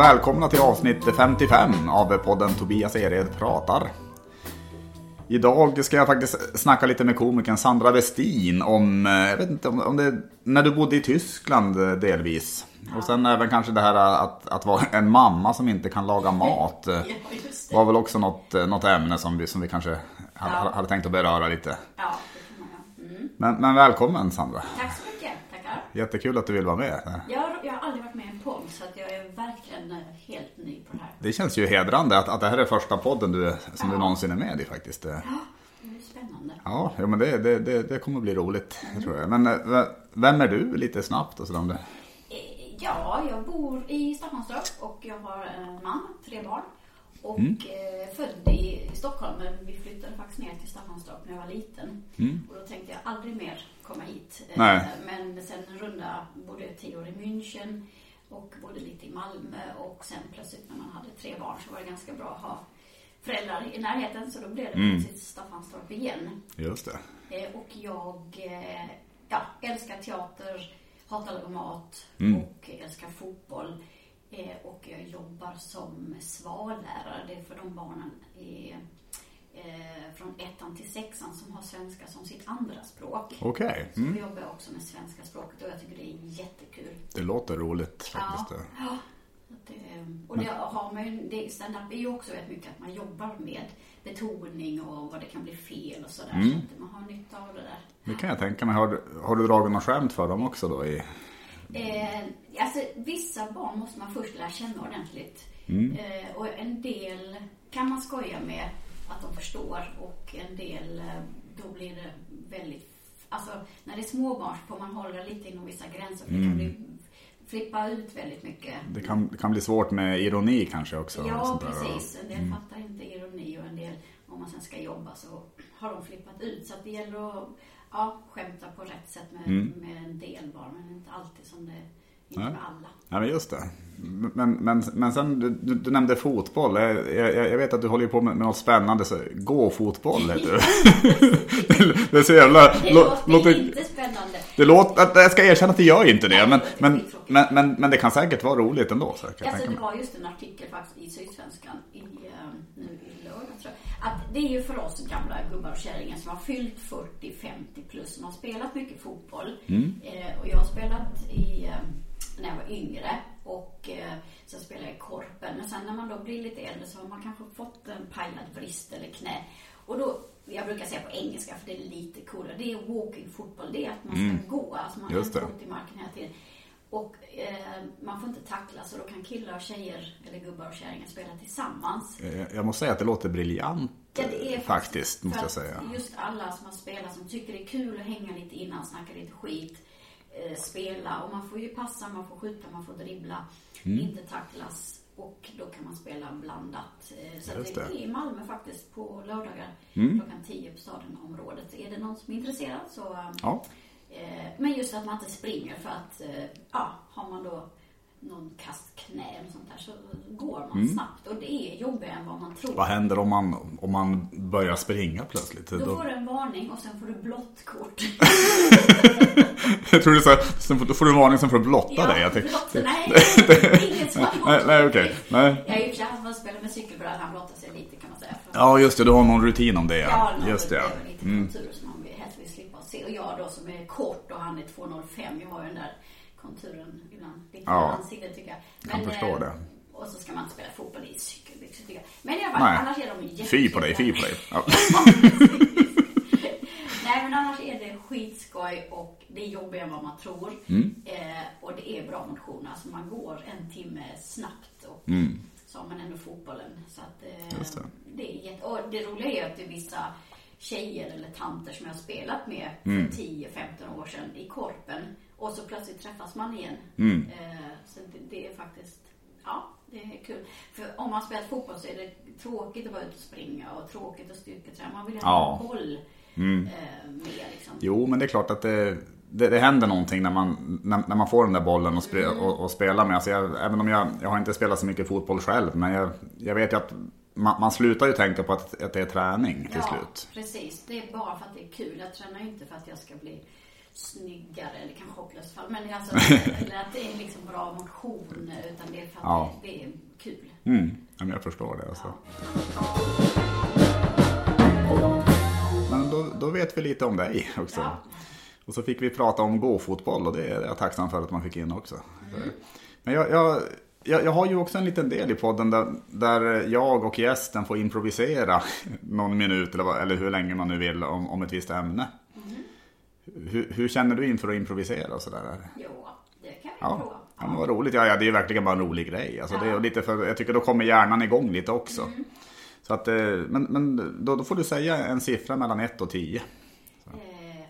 Välkomna till avsnitt 55 av podden Tobias Ered pratar. Idag ska jag faktiskt snacka lite med komikern Sandra Westin om, eh, jag vet inte om, om det när du bodde i Tyskland eh, delvis. Och sen även kanske det här att, att vara en mamma som inte kan laga mat. eh, var väl också något, något ämne som vi, som vi kanske hade, hade tänkt att beröra lite. Mm. Men, men välkommen Sandra. Tack så mycket. Jättekul att du vill vara med. Jag, har- jag har aldrig varit med i en podd så att jag är verkligen eh, helt ny på det här. Det känns ju hedrande att, att det här är första podden du, som du Ja. någonsin är med i faktiskt. Ja, det är spännande. Ja, men det, det, det, det kommer bli roligt, det tror jag. Men eh, vem är du lite snabbt och sådär om det? Eh, Ja, jag bor i Staffanstorp och jag har en man, tre barn. Och Mm. eh, född i Stockholm, men vi flyttade faktiskt ner till Staffanstorp när jag var liten. Och då tänkte jag aldrig mer komma hit. Eh, Mm. Nej. Men sen en runda, bodde jag tio år i München och bodde lite i Malmö och sen plötsligt när man hade tre barn så var det ganska bra att ha föräldrar i närheten så då blev det Mm. plötsligt Staffanstorp igen. Just det. Eh, Och jag eh, ja, älskar teater, hatar laga mat Mm. och älskar fotboll. Eh, Och jag jobbar som svallärare. Det är för de barnen i, eh, från ettan till sexan som har svenska som sitt andra språk. Okej, Så mm. jobbar jag också med svenska språket och jag tycker det är jättekul. det låter roligt faktiskt. Ja. Det- Och det har man ju- det, stand-up är ju också rätt mycket att man jobbar med betoning och vad det kan bli fel och sådär. Mm. Så att man har nytta av det där. Det kan jag tänka mig. Har, du- har du dragit något skämt för dem också då? I... Eh, alltså, vissa barn måste man först lära känna ordentligt. Mm. Eh, och en del kan man skoja med att de förstår och en del, eh, då blir det väldigt... Alltså, när det är små barn så får man hålla lite inom vissa gränser för det kan bli, flippa ut väldigt mycket. Mm. Det kan, det kan bli svårt med ironi kanske också. Ja, precis. En del fattar inte ironi och en del, om man sen ska jobba så har de flippat ut. Så det gäller att ja, skämta på rätt sätt med, med en del bara, men inte alltid som det, inte Nej. med alla. Ja, men just det. Men, men, men sen, du, du nämnde fotboll. Jag, jag, jag vet att du håller på med, med något spännande. Så, gå-fotboll heter det. det är så jävla... Det lå- låter låter, inte spännande. det låter, jag ska erkänna att det gör inte det. Nej, Men, men. Men, men, men det kan säkert vara roligt ändå. Så kan jag Alltså, det var just en artikel faktiskt i Sydsvenskan i, eh, nu i lördag tror jag. Att det är ju för oss gamla gubbar och kärringar som har fyllt 40, 50 plus som har spelat mycket fotboll. Eh, och jag har spelat i, eh, när jag var yngre och eh, sen spelade jag i Korpen. Men sen när man då blir lite äldre så har man kanske fått en pajad vrist eller knä. Och då, jag brukar säga på engelska för det är lite coolare. Det är walking fotboll. Det är att man ska gå. Alltså man har fot i marken hela tiden. Och eh, man får inte tackla så då kan killar och tjejer, eller gubbar och kärringar spela tillsammans. Eh, Jag måste säga att det låter briljant. Ja, det är eh, faktiskt, måste jag säga. Just alla som har spelat, som tycker det är kul att hänga lite innan, snacka lite skit, eh, spela. Och man får ju passa, man får skjuta, man får dribbla, Mm. inte tacklas. Och då kan man spela blandat. Eh, Så det det. Mm. är i Malmö faktiskt på lördagar klockan 10 på Stadenområdet. Är det någon som är intresserad så Ja. Eh, Men just att man inte springer för att, eh, ja, har man då någon kastknä eller sånt där så går man snabbt. Och det är jobbigare än vad man tror. Mm. Vad händer om man, om man börjar springa plötsligt? Då Då, får du en varning och sen får du blått kort. jag tror du sa, sen då får du en varning som får du blotta dig. Jag tänkte- blått, nej, det är ingen som har Nej, nej, kort. okej. Nej. Jag är ju klass man spelar med cykelbräda, han blottar sig lite kan man säga. Ja, just det. Du har någon rutin om det. Ja, Ja. någon Just det. ja. lite konturer som man vill- helst vill slippa se. Och jag då som kort och han är 2,05. Jag har ju den där konturen ibland lite Ja. i ansiktet tycker jag. Kan förstå det. Och så ska man inte spela fotboll i cykelbyxor tycker jag. Men i alla fall, annars är de jättekul. Fy på dig, fy på dig. Ja. Nej men annars är det skitskoj och det är jobbigare än vad man tror. Mm. Eh, och det är bra motion. Alltså man går en timme snabbt och så har man ändå fotbollen. Så att, eh, Mm. Det. det är jätte... Och det roliga är att det är vissa tjejer eller tanter som jag har spelat med Mm. för 10-15 år sedan i Korpen. Och så plötsligt träffas man igen. Mm. Eh, så det, det är faktiskt, ja, det är kul. För om man spelat fotboll så är det tråkigt att vara ute och springa och tråkigt att styrketräna. Man vill ha Ja. Mm. en boll eh, med liksom. Jo, men det är klart att det, det, det händer någonting när man, när, när man får den där bollen och, spe, och, och spela med. Alltså jag, även om jag, jag har inte spelat så mycket fotboll själv, men jag, jag vet ju att man, man slutar ju tänka på att, att det är träning till ja, slut. precis. Det är bara för att det är kul. Jag tränar inte för att jag ska bli snyggare, eller kanske hopplöst fall, men alltså, eller att det är liksom bra motion, utan det är för att Ja. det, det är kul. Mm, ja, men jag förstår det. Alltså. Men då, då vet vi lite om dig också. Ja. Och så fick vi prata om gåfotboll och det är jag tacksam för att man fick in också. Men jag, jag, jag, jag har ju också en liten del i podden där, där jag och gästen får improvisera någon minut eller, vad- eller hur länge man nu vill om, om ett visst ämne. Hur, hur känner du inför att improvisera och sådär? Jo, det kan vi Ja, prova. ja men vad roligt. Ja, ja, det är ju verkligen bara en rolig grej. Alltså, det är Ja. lite för, jag tycker då kommer hjärnan igång lite också. Mm. Så att, eh, men men då, då får du säga en siffra mellan 1 och 10. Eh,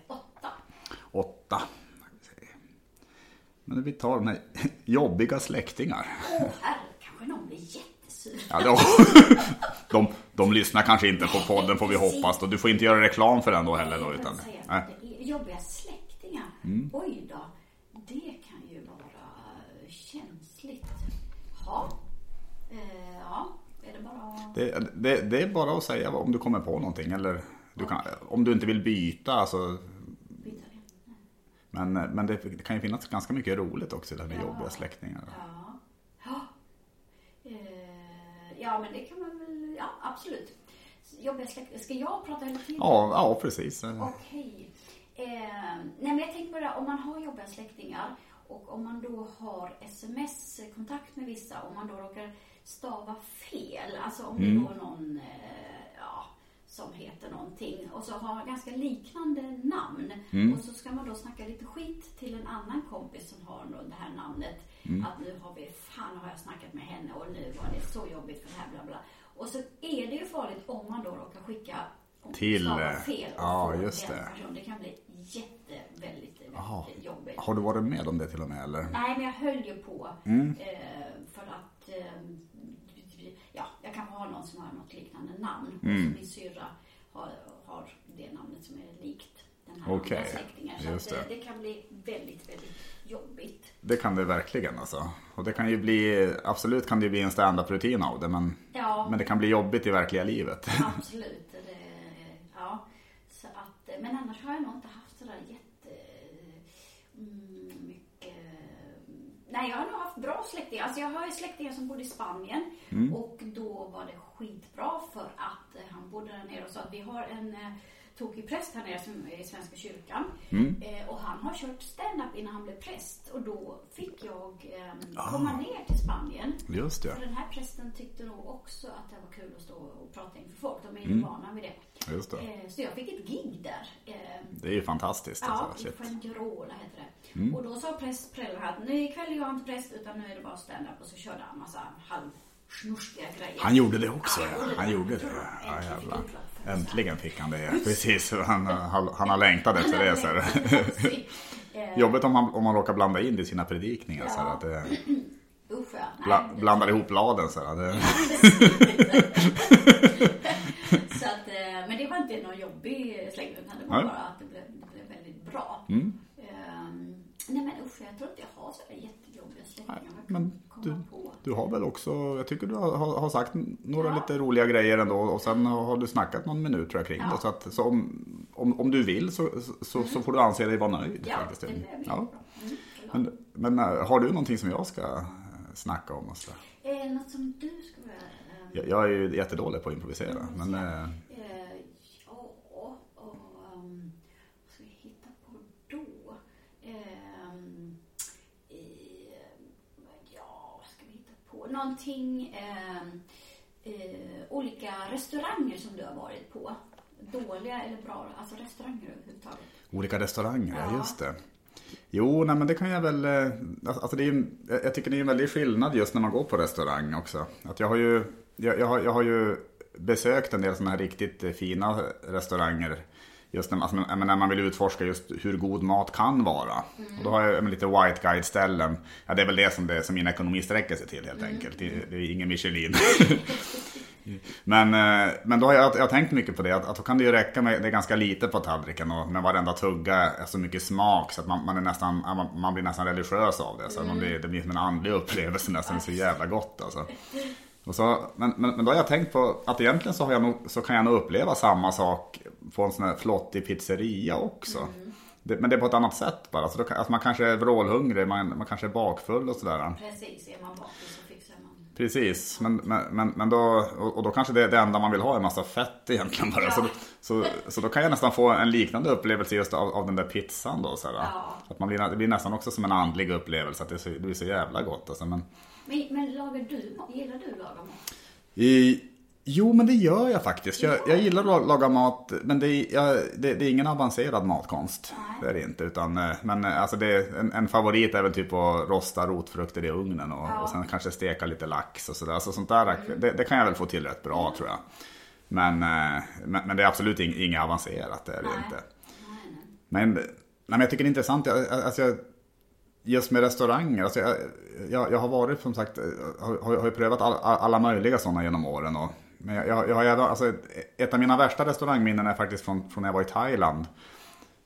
åtta. 8. Men vi tar den här jobbiga släktingar. Åh herre, kanske någon blir jättesur. Ja, de, de, de lyssnar kanske inte på podden får vi hoppas. Då. Du får inte göra reklam för den då heller. Då, utan, nej. jobbiga släktingar. Mm. Oj då, det kan ju vara känsligt. Ja, eh, ja, är det bara... det, det, det är bara att säga om du kommer på någonting. Eller du kan, om du inte vill byta. Alltså? Men men det, det kan ju finnas ganska mycket roligt också det här med Ja. jobbiga släktingar. Ja. Ja. Eh, ja, men det kan man väl... Ja, absolut. Jobbiga släktingar. Ska jag prata hela tiden? Ja, ja precis. Okej. Eh, nej men jag tänkte på det, om man har jobbiga släktingar och om man då har sms-kontakt med vissa, om man då råkar stava fel, alltså om det är då någon, eh, ja, som heter någonting och så har ganska liknande namn och så ska man då snacka lite skit till en annan kompis som har det här namnet. Att nu har vi, fan har jag snackat med henne och nu var det så jobbigt för det här bla bla. Och så är det ju farligt om man då råkar skicka Till, eh, fel och ja, just det. personen. Det kan bli jätte, väldigt, Jaha. väldigt jobbigt. Har du varit med om det till och med eller? Nej, men jag höll ju på. Mm. Eh, för att, eh, jag kanske har någon som har något liknande namn. Mm. Min syrra har, har det namnet som är likt den här Okej, andra släktingen. Så just att, det. det. det kan bli väldigt, väldigt jobbigt. Det kan det verkligen alltså. Och det kan ju bli, absolut kan det ju bli en stand-up-rutin av det. Men, Ja, men det kan bli jobbigt i verkliga livet. absolut. Det, ja. så att, men annars har jag nog inte haft sådär jätte mm, mycket Nej, jag har nog haft bra släktingar. Alltså jag har ju släktingar som bodde i Spanien och då var det skitbra för att han bodde där nere och sa att vi har en eh, tokig präst här nere i Svenska kyrkan. Eh, och han har kört stand-up innan han blev präst och då fick jag eh, komma ner till Spanien. Just det. För den här prästen tyckte nog också att det var kul att stå och prata inför folk. De är ju vana vid det. Just det. Eh, så jag fick ett gig där. Eh, Det är ju fantastiskt. Ja, Alltså. i. Fuengirola heter det. Och då sa präst, prällen att nu ikväll är jag inte präst utan nu är det bara stand-up och så körde han massa grejer. Han gjorde det också, ja. Han gjorde det. Ja, jävlar. det. Äntligen fick han det. Precis, han, han, har längtat efter det. Så. Eh, Jobbigt om man, om man råkar blanda in det i sina predikningar. Så att det, bla, blandar ihop bladen. Så här, det, Så att, eh, men det var inte någon jobbig släng utan det var bara att det blev, det blev väldigt bra. Mm. Ehm, nej men usch, jag tror inte jag har sådär jättejobbiga släktingar. Nej, Jag kan men komma du- på. du har väl också, jag tycker du har, har sagt några Ja. lite roliga grejer ändå. Och sen har du snackat någon minut tror jag kring Ja. det. Så, att, så om, om, om du vill så, så, så får du anse dig vara nöjd. Ja, faktiskt. det blev ja. bra. Mm. Men, men äh, har du någonting som jag ska äh, snacka om? Och så? Det något som du skulle vilja... ehm, Jag, jag är ju jättedålig på att improvisera. Men, äh, Eh, ja, och, ehm, vad ska vi hitta på då? Ehm, eh, ja, vad ska vi hitta på? Någonting, ehm, eh, olika restauranger som du har varit på. Dåliga eller bra, alltså restauranger överhuvudtaget. olika restauranger, ja. Just det. Jo, nej men det kan jag väl... äh, Alltså det är, jag tycker det är en väldig skillnad just när man går på restaurang också. Att jag har ju, jag, jag, har, jag har ju besökt en del sådana här riktigt eh, fina restauranger. Just när, alltså, när man vill utforska just hur god mat kan vara. Och då har jag lite white guide ställen. Ja, det är väl det som, det, som min ekonomi sträcker sig till helt enkelt. Det, det är ingen Michelin. Men, eh, men då har jag, jag har tänkt mycket på det, att, att då kan det ju räcka med, det är ganska lite på tallriken och med varenda tugga är så mycket smak så att man, man, är nästan, man, man blir nästan religiös av det. Så man blir, det blir som en andlig upplevelse nästan, så jävla gott alltså. Så, men, men, men då har jag tänkt på att egentligen så, jag nog, så kan jag nog uppleva samma sak på en sån här flottig pizzeria också. det, men det är på ett annat sätt bara. Så då, alltså man kanske är vrålhungrig, man, man kanske är bakfull och sådär. Precis, är man bakis så fixar man. Precis, men, men, men, då, och, då kanske det, det enda man vill ha är en massa fett egentligen bara. Ja. Så, så, så då kan jag nästan få en liknande upplevelse just av, av den där pizzan då. Sådär. Ja. Att man blir, det blir nästan också som en andlig upplevelse, att det, är så, det blir så jävla gott. Alltså, men, Men, men lagar du? Gillar du att laga mat? i, jo, men det gör jag faktiskt. Jag, jag gillar att laga mat, men det är, jag, det, det är ingen avancerad matkonst. Det är det inte. Utan, eh, men eh, alltså det är, en, en favorit är väl typ att rosta rotfrukter i ugnen och, Ja. och sen kanske steka lite lax och sådär. Så sånt där, det, det kan jag väl få till rätt bra tror jag. Men, eh, men, men det är absolut ing, inget avancerat, det är det Nej. inte. Men, nej, men jag tycker det är intressant, jag, alltså jag, just med restauranger. Alltså jag, jag, jag har varit som sagt, har, har prövat all, alla möjliga sådana genom åren. Och, men jag, jag, jag alltså ett av mina värsta restaurangminnen är faktiskt från, från när jag var i Thailand.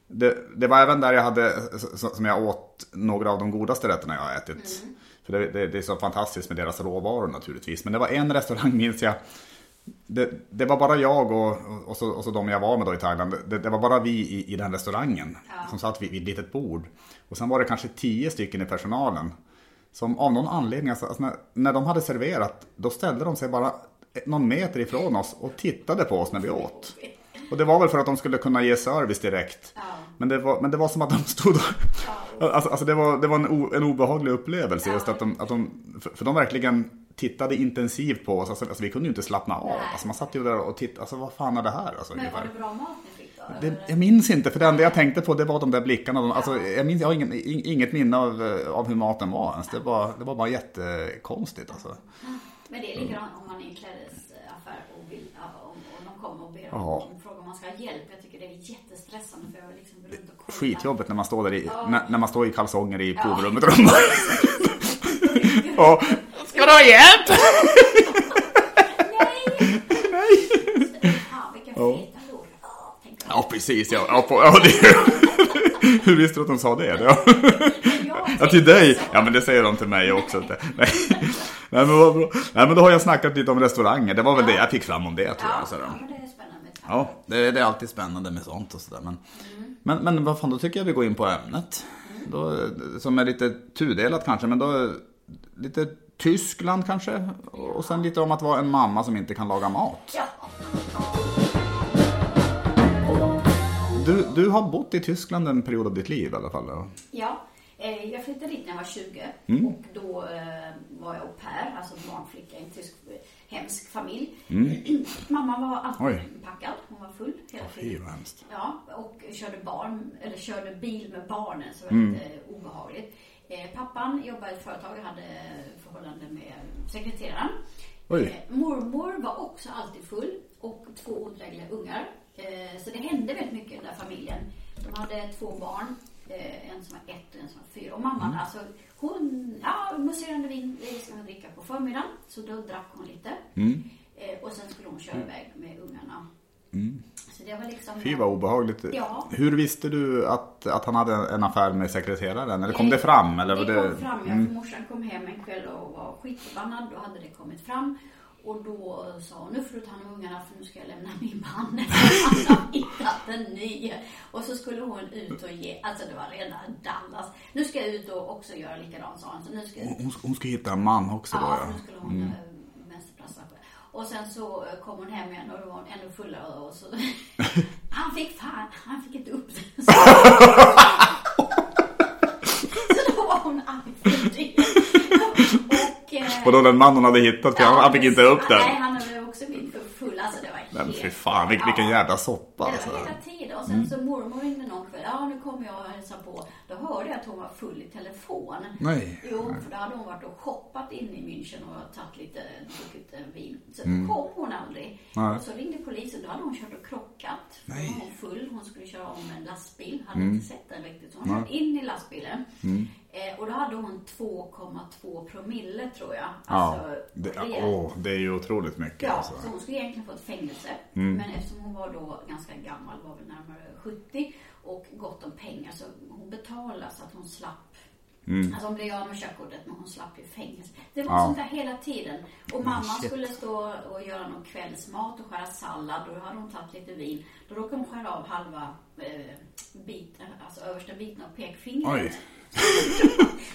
Det, det var även där jag hade, som jag åt några av de godaste rätterna jag har ätit. För det, det, det är så fantastiskt med deras råvaror naturligtvis. Men det var en restaurang minns jag. Det, var bara jag och, och, så, och så de jag var med då i Thailand. Det, det var bara vi i, i den restaurangen Ja. som satt vid, vid ett litet bord. Och sen var det kanske tio stycken i personalen. Som av någon anledning, alltså, alltså när, när de hade serverat, då ställde de sig bara någon meter ifrån oss och tittade på oss när vi åt. Och det var väl för att de skulle kunna ge service direkt. Ja. Men, det var, men det var som att de stod och, alltså, alltså det var, det var en, o, en obehaglig upplevelse just att de, att de för, de verkligen tittade intensivt på oss. Alltså, alltså vi kunde ju inte slappna av. Nej. Alltså man satt ju där och tittade, alltså vad fan är det här? Alltså, Men var det bra mat ni fick då? Det, jag minns inte, för det enda jag tänkte på det var de där blickarna. De, alltså, jag, minns, jag har ingen, ing- inget minne av, eh, av hur maten var ens. Det var, det var bara jättekonstigt. Alltså. Men det är likadant om man är i en klädesaffär och, vill, om, och de kommer och ber Ja. om frågar om man ska ha hjälp. Jag tycker det är jättestressande för jag vill liksom runt och kolla. Skitjobbigt när man står där i, Ja. när, när man står i kalsonger i Ja. provrummet. Och de bara, och, Ska du ha hjälp? Nej! Vilken Ja. feta lår. Ja, precis. Ja, ja, på, ja, det, hur visste du att de sa det? Ja. Ja, till dig? Ja, men det säger de till mig också. Nej, Nej men vad bra. Nej, men då har jag snackat lite om restauranger. Det var väl det jag fick fram om det, tror Ja, jag. Så då. ja, men det är spännande. Ja, det, det är alltid spännande med sånt och sådär. Men, men, men vad fan, då tycker jag vi går in på ämnet. Då, som är lite tudelat kanske, men då lite Tyskland kanske. Och sen lite om att vara en mamma som inte kan laga mat. Ja. Du, du har bott i Tyskland en period av ditt liv i alla fall. Ja. Eh, jag flyttade dit när jag var 20 Mm. och då eh, var jag au pair, alltså barnflicka i en tysk eh, hemsk familj. Mamma var alltid Mm. Oj. packad, hon var full hela tiden. Ja, och körde barn, eller körde bil med barnen, så Mm. väldigt eh, obehagligt. Eh, pappan jobbade i ett företag och hade förhållande med sekreteraren. Oj. Mormor var också alltid full och två odrägliga ungar. Så det hände väldigt mycket i den där familjen. De hade två barn, en som var ett och en som var fyra. Och mamman, Mm. alltså hon, ja, mousserande vin, det ska man dricka på förmiddagen. Så då drack hon lite. Mm. Eh, och sen skulle hon köra iväg med ungarna. Så det var liksom... Fy vad obehagligt. Ja. Hur visste du att, att han hade en affär med sekreteraren? Eller kom det fram? Eller var det det... kom fram, ja. Mm. Morsan kom hem en kväll och var skitförbannad. Då hade det kommit fram. Och då sa hon, nu får du ta hand om ungarna för nu ska jag lämna min man. Han har hittat en ny. Och så skulle hon ut och ge, alltså det var rena Dallas. Nu ska jag ut och också göra likadant sa hon. Så nu ska jag Hon, hon ska hitta en man också då Ja, ja. nu skulle hon mm. vänsterpressa. Och sen så eh, kom hon hem igen och då var hon ännu fullare och så... han fick fan, han fick inte upp den. så då var hon arg för det. Och... eh, Och då den man hon hade hittat, för han, han fick inte upp den. Nej, han hade också blivit för full. Alltså det var Men helt... fy fan, vilken, vilken jävla soppa Det alltså. var hela tiden. Och sen så mormor ringde någon kväll. Ja, nu kommer jag och hälsar på. Då hörde jag att hon var full i telefon. Nej. Jo, för då hade hon varit och shoppat inne i München och tagit lite, druckit eh, vin. Så Mm. kom hon aldrig. Nej. Och så ringde polisen. Då hade hon kört och krockat. Nej. Mm. Då var hon full. Hon skulle köra om en lastbil. Hade inte sett den riktigt. Så hon körde in i lastbilen. Eh, och då hade hon 2,2 promille tror jag. Ja, Alltså, det, rejält. åh, det är ju otroligt mycket Ja, alltså. så hon skulle egentligen fått fängelse. Mm. Men eftersom hon var då ganska gammal, var väl närmare 70 och gott om pengar så hon betalade så att hon slapp Mm. Alltså hon blev av med körkortet men hon slapp ju fängelse. Det var Ja. sånt där hela tiden. Och mamma skulle stå och göra någon kvällsmat och skära sallad. Då hade hon tagit lite vin. Då råkade hon skära av halva eh, biten, alltså översta biten av pekfingret. Oj.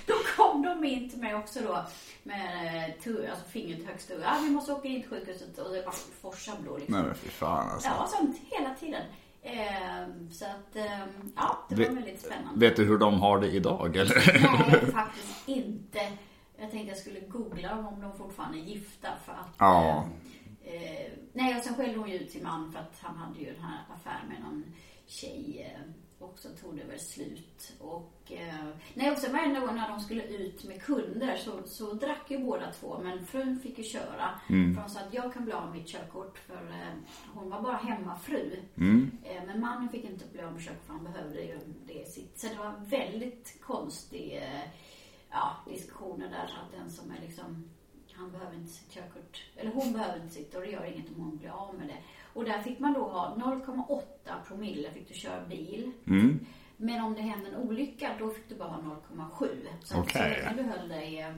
Då kom de in till mig också då med eh, alltså fingret högst upp. Ja, vi måste åka in till sjukhuset och det bara forsar blod liksom. Nej men fy fan alltså. Ja, sånt hela tiden. Ehm, så att, ehm, ja, det var Vet- väldigt spännande. Vet du hur de har det idag eller? Nej, faktiskt inte. Jag tänkte jag skulle googla dem om de fortfarande är gifta för att... Ja. Eh, eh, nej, och sen skällde hon ju ut sin man för att han hade ju den här affären med någon tjej. Eh, och så tog det väl slut. Och, eh, nej, och sen varenda gång när de skulle ut med kunder så, så drack ju båda två. Men frun fick ju köra. För hon sa att jag kan bli av med mitt körkort för eh, hon var bara hemmafru. Eh, men mannen fick inte bli av med körkort för han behövde ju det sitt. Så det var väldigt konstig eh, ja, diskussioner där. Att den som är liksom, han behöver inte sitt körkort, eller hon behöver inte sitt och det gör inget om hon blir av med det. Och där fick man då ha 0,8 promille fick du köra bil. Men om det hände en olycka, då fick du bara ha 0,7. Så att så länge du höll dig... eh,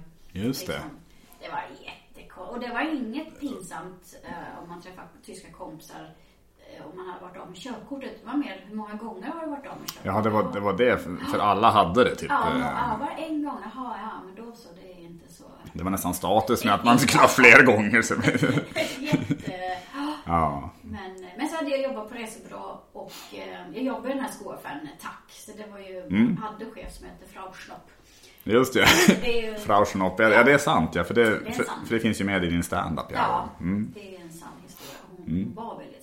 Just det. liksom, det var jättekonstigt. Och det var inget pinsamt eh, om man träffar tyska kompisar om man hade varit av med körkortet. Det var mer hur många gånger har du varit av med körkortet? Ja, det var det, var det för, för alla hade det typ. Ja, Eh, ja, bara en gång. Jaha, ja, men då så. Det är inte så... Det var nästan status med att man skulle ha fler gånger. Så. Jätte... Ja. Men, men så hade jag jobbat på resebyrå och eh, jag jobbade i den här skoaffären Tack. Så det var ju, Mm. hade chef som hette Frau Schnopp. Just det. Det ju- Frau Schnopp. Ja, ja, det är sant. Ja, för, det, är för, för det finns ju med i din standup. Ja, Ja. Mm. det är en sann historia. Hon var väldigt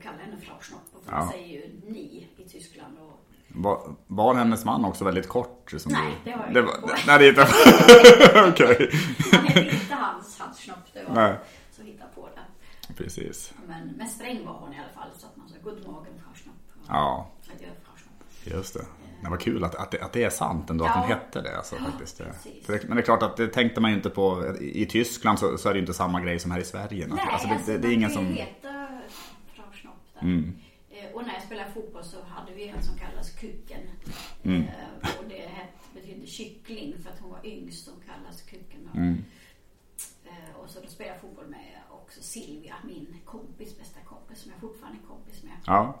gick där och man skulle kalla henne Frau Schnopp. Och Ja. säger ju ni i Tyskland. Och, Var, var hennes man också väldigt kort? Som Nej, det var det inte. var, Nej, det är inte... Okej. han hette inte hans, hans Schnopp. Det var Nej. så hitta på det. Precis. Men, men sträng var hon i alla fall. Så att man sa god morgon Frau Schnopp. Och Ja, Adjö Frau Schnopp. just det. Det var kul att, att, det, att det är sant ändå, att Ja. hon hette det. Alltså, Ja, faktiskt. Det- det, men det är klart att det tänkte man ju inte på. I, Tyskland så, så är det ju inte samma grej som här i Sverige. Nej, alltså, det, det, det är ingen som... där. Mm. Eh, Och när jag spelade fotboll så hade vi en som kallades Kuken. Mm. Eh, Och det betydde kyckling för att hon var yngst som kallas Kuken. Mm. Eh, Och så då spelade jag fotboll med också Silvia, min kompis, bästa kompis, som jag fortfarande är kompis med. Ja,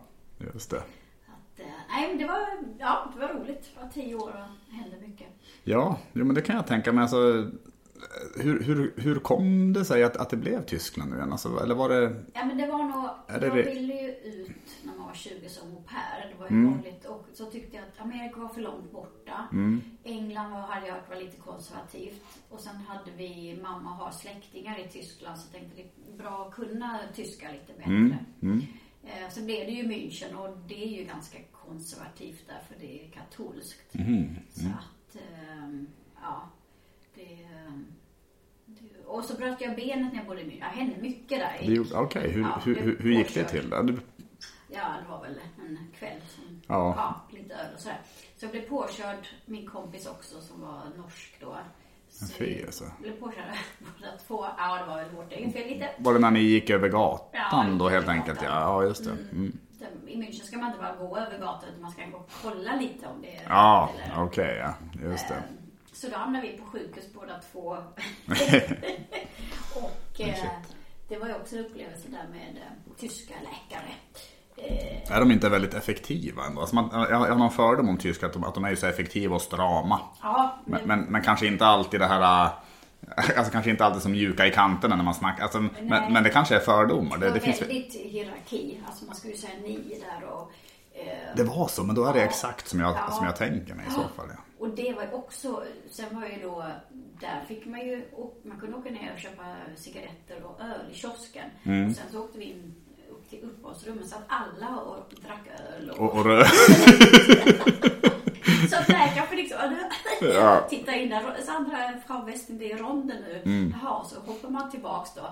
just det. Att, nej, men det var, ja, det var roligt. Det var tio år och hände mycket. Ja, jo, men det kan jag tänka mig. Alltså, hur, hur, hur kom det sig att, att det blev Tyskland nu igen? Alltså, eller var det... Ja men det var nog, Är jag det? ville ju ut när man var 20 som au pair. Det var ju Mm. vanligt. Och så tyckte jag att Amerika var för långt borta. Mm. England var, hade jag hört var lite konservativt. Och sen hade vi, mamma har släktingar i Tyskland så jag tänkte det är bra att kunna tyska lite bättre. Mm. Mm. Eh, så blev det ju München och det är ju ganska konservativt där för det är katolskt. Mhm. Så att, ehm, ja. Det, ehm, det, och så bröt jag benet när jag bodde i München. Det hände mycket där. Okej, hur, Ja, hur, hur, hur gick det påkörd. till? Ja, Ja, det var väl en kväll som, Ja. lite öl och sådär. Så jag blev påkörd, min kompis också som var norsk då. Fy, alltså. blev påkörda båda två. Ja, det var väl vårt eget fel lite. var det när ni gick över gatan Ja, då helt enkelt? Ja, gatan. ja just det. Mm. I München ska man inte bara gå över gatan utan man ska gå och kolla lite om det är Ja, okej, ja. Just det. Så då hamnade vi på sjukhus båda två. och eh, det var ju också en upplevelse där med eh, tyska läkare. Eh, Är de inte väldigt effektiva ändå? Alltså man, jag, jag har någon fördom om tyskar att de, att de är så effektiva och strama. ja, Men, men, men kanske inte alltid det här... äh, Alltså kanske inte alltid som mjuka i kanterna när man snackar. Alltså, men, men det kanske är fördomar. det Det, det, finns, väldigt hierarki. Alltså man skulle säga ni där och... Eh, det var så, men då är det Ja. exakt som jag, Ja. som jag tänker mig i så fall. Ja. Och det var ju också, sen var ju då, där fick man ju, man kunde åka ner och köpa cigaretter och öl i kiosken. Mm. Och sen så åkte vi in upp till uppehållsrummet så att alla och drack öl och, Och, och Så att läkaren får liksom, Ja. titta in där, Sandra, Frau Westin, det är ronden nu. Mm. Jaha, så hoppar man tillbaks då.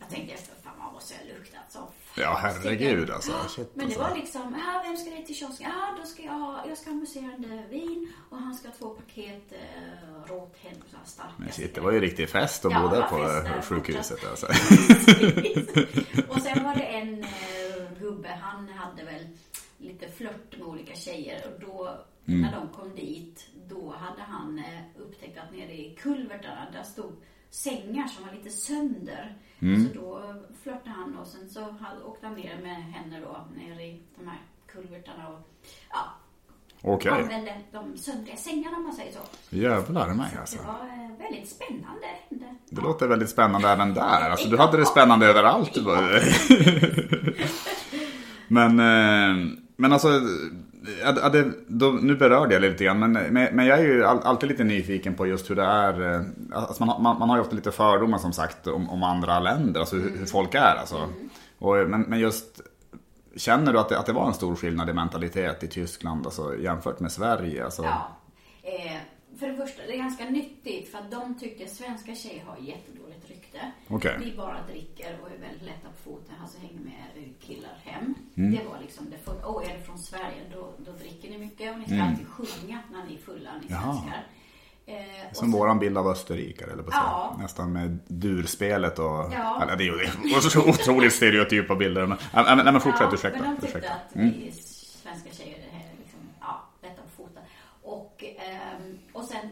Jag tänkte efter, fan man måste ha luktat så. Ja, herregud alltså. Shit, Men det alltså. var liksom, ja, vem ska ner till kiosken? Ja, då ska jag jag ska ha museerande vin och han ska ha två paket eh, starka. Men shit, det var ju riktig fest att Ja, där på fest sjukhuset. Alltså. och sen var det en eh, gubbe, han hade väl lite flört med olika tjejer och då mm. när de kom dit, då hade han eh, upptäckt att nere i kulvertarna, där stod sängar som var lite sönder. Mm. Så då flörtade han och sen så åkte han ner med henne då ner i de här kulvertarna och ja, Okej. Okay. Använde de söndriga sängarna om man säger så. Jävlar mig alltså. Det var eh, väldigt spännande. Det ja. låter väldigt spännande även där. Alltså du hade det spännande överallt. men, eh, men alltså, ja, det, då, nu berörde jag lite grann. Men, men jag är ju alltid lite nyfiken på just hur det är. Eh, alltså man, man, man har ju ofta lite fördomar som sagt om, om andra länder. Alltså hur, hur folk är alltså. Mm. Och, men, men just Känner du att det, att det var en stor skillnad i mentalitet i Tyskland alltså, jämfört med Sverige? Alltså? Ja. Eh, för det första, det är ganska nyttigt för att de tycker att svenska tjejer har jättedåligt rykte. Okay. Vi bara dricker och är väldigt lätta på foten, alltså hänger med killar hem. Mm. Det var liksom det första. Åh, är du från Sverige då, då dricker ni mycket och ni ska mm. alltid sjunga när ni är fulla, ni svenskar. Eh, Som våran bild av österrikare, eller på ja. Nästan med durspelet och... Ja. Eller det är ju så otroligt stereotypa bilder. Men, nej, men, men fortsätt, ja, ursäkta. Men de tyckte ursäkta. att mm. vi svenska tjejer är liksom, ja, lätta på foten. Och, eh, och sen,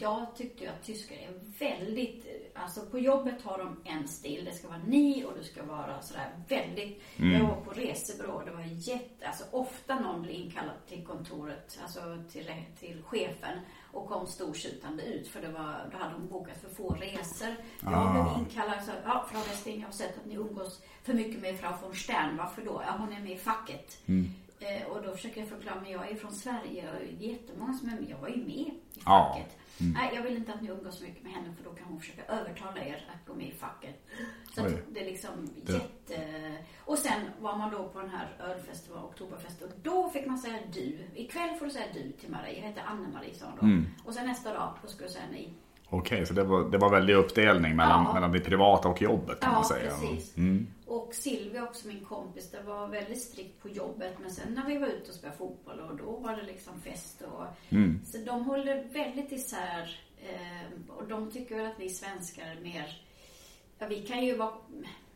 jag tyckte ju att tyskar är väldigt, alltså på jobbet har de en stil. Det ska vara ni och du ska vara sådär väldigt, mm. jag var på resebyrå, det var jätte, alltså ofta någon blir inkallad till kontoret, alltså till, till chefen och kom stortjutande ut för det var, då hade hon bokat för få resor. Jag ah. blev inkallad så, ja, Frau Westing, jag har sett att ni umgås för mycket med Frau von Stern. Varför då? Ja, hon är med i facket. Mm. Eh, och då försöker jag förklara, men jag är från Sverige och jättemånga som är med. Jag var ju med i facket. Mm. Nej, jag vill inte att ni umgås så mycket med henne för då kan hon försöka övertala er att gå med i facket. Så det är liksom det. jätte... Och sen var man då på den här ölfesten, oktoberfest, och då fick man säga du. Ikväll får du säga du till Marie. Jag heter Anne-Marie, sa hon då. Mm. Och sen nästa dag, då ska du säga nej. Okej, okay, så det var, det var väldig uppdelning mellan, ja. mellan det privata och jobbet kan ja, man säga. Ja, precis. Mm. Och Silvia också, min kompis, det var väldigt strikt på jobbet. Men sen när vi var ute och spelade fotboll och då var det liksom fest och... Mm. Så de håller väldigt isär. Eh, och de tycker väl att vi svenskar är mer... Ja, vi kan ju vara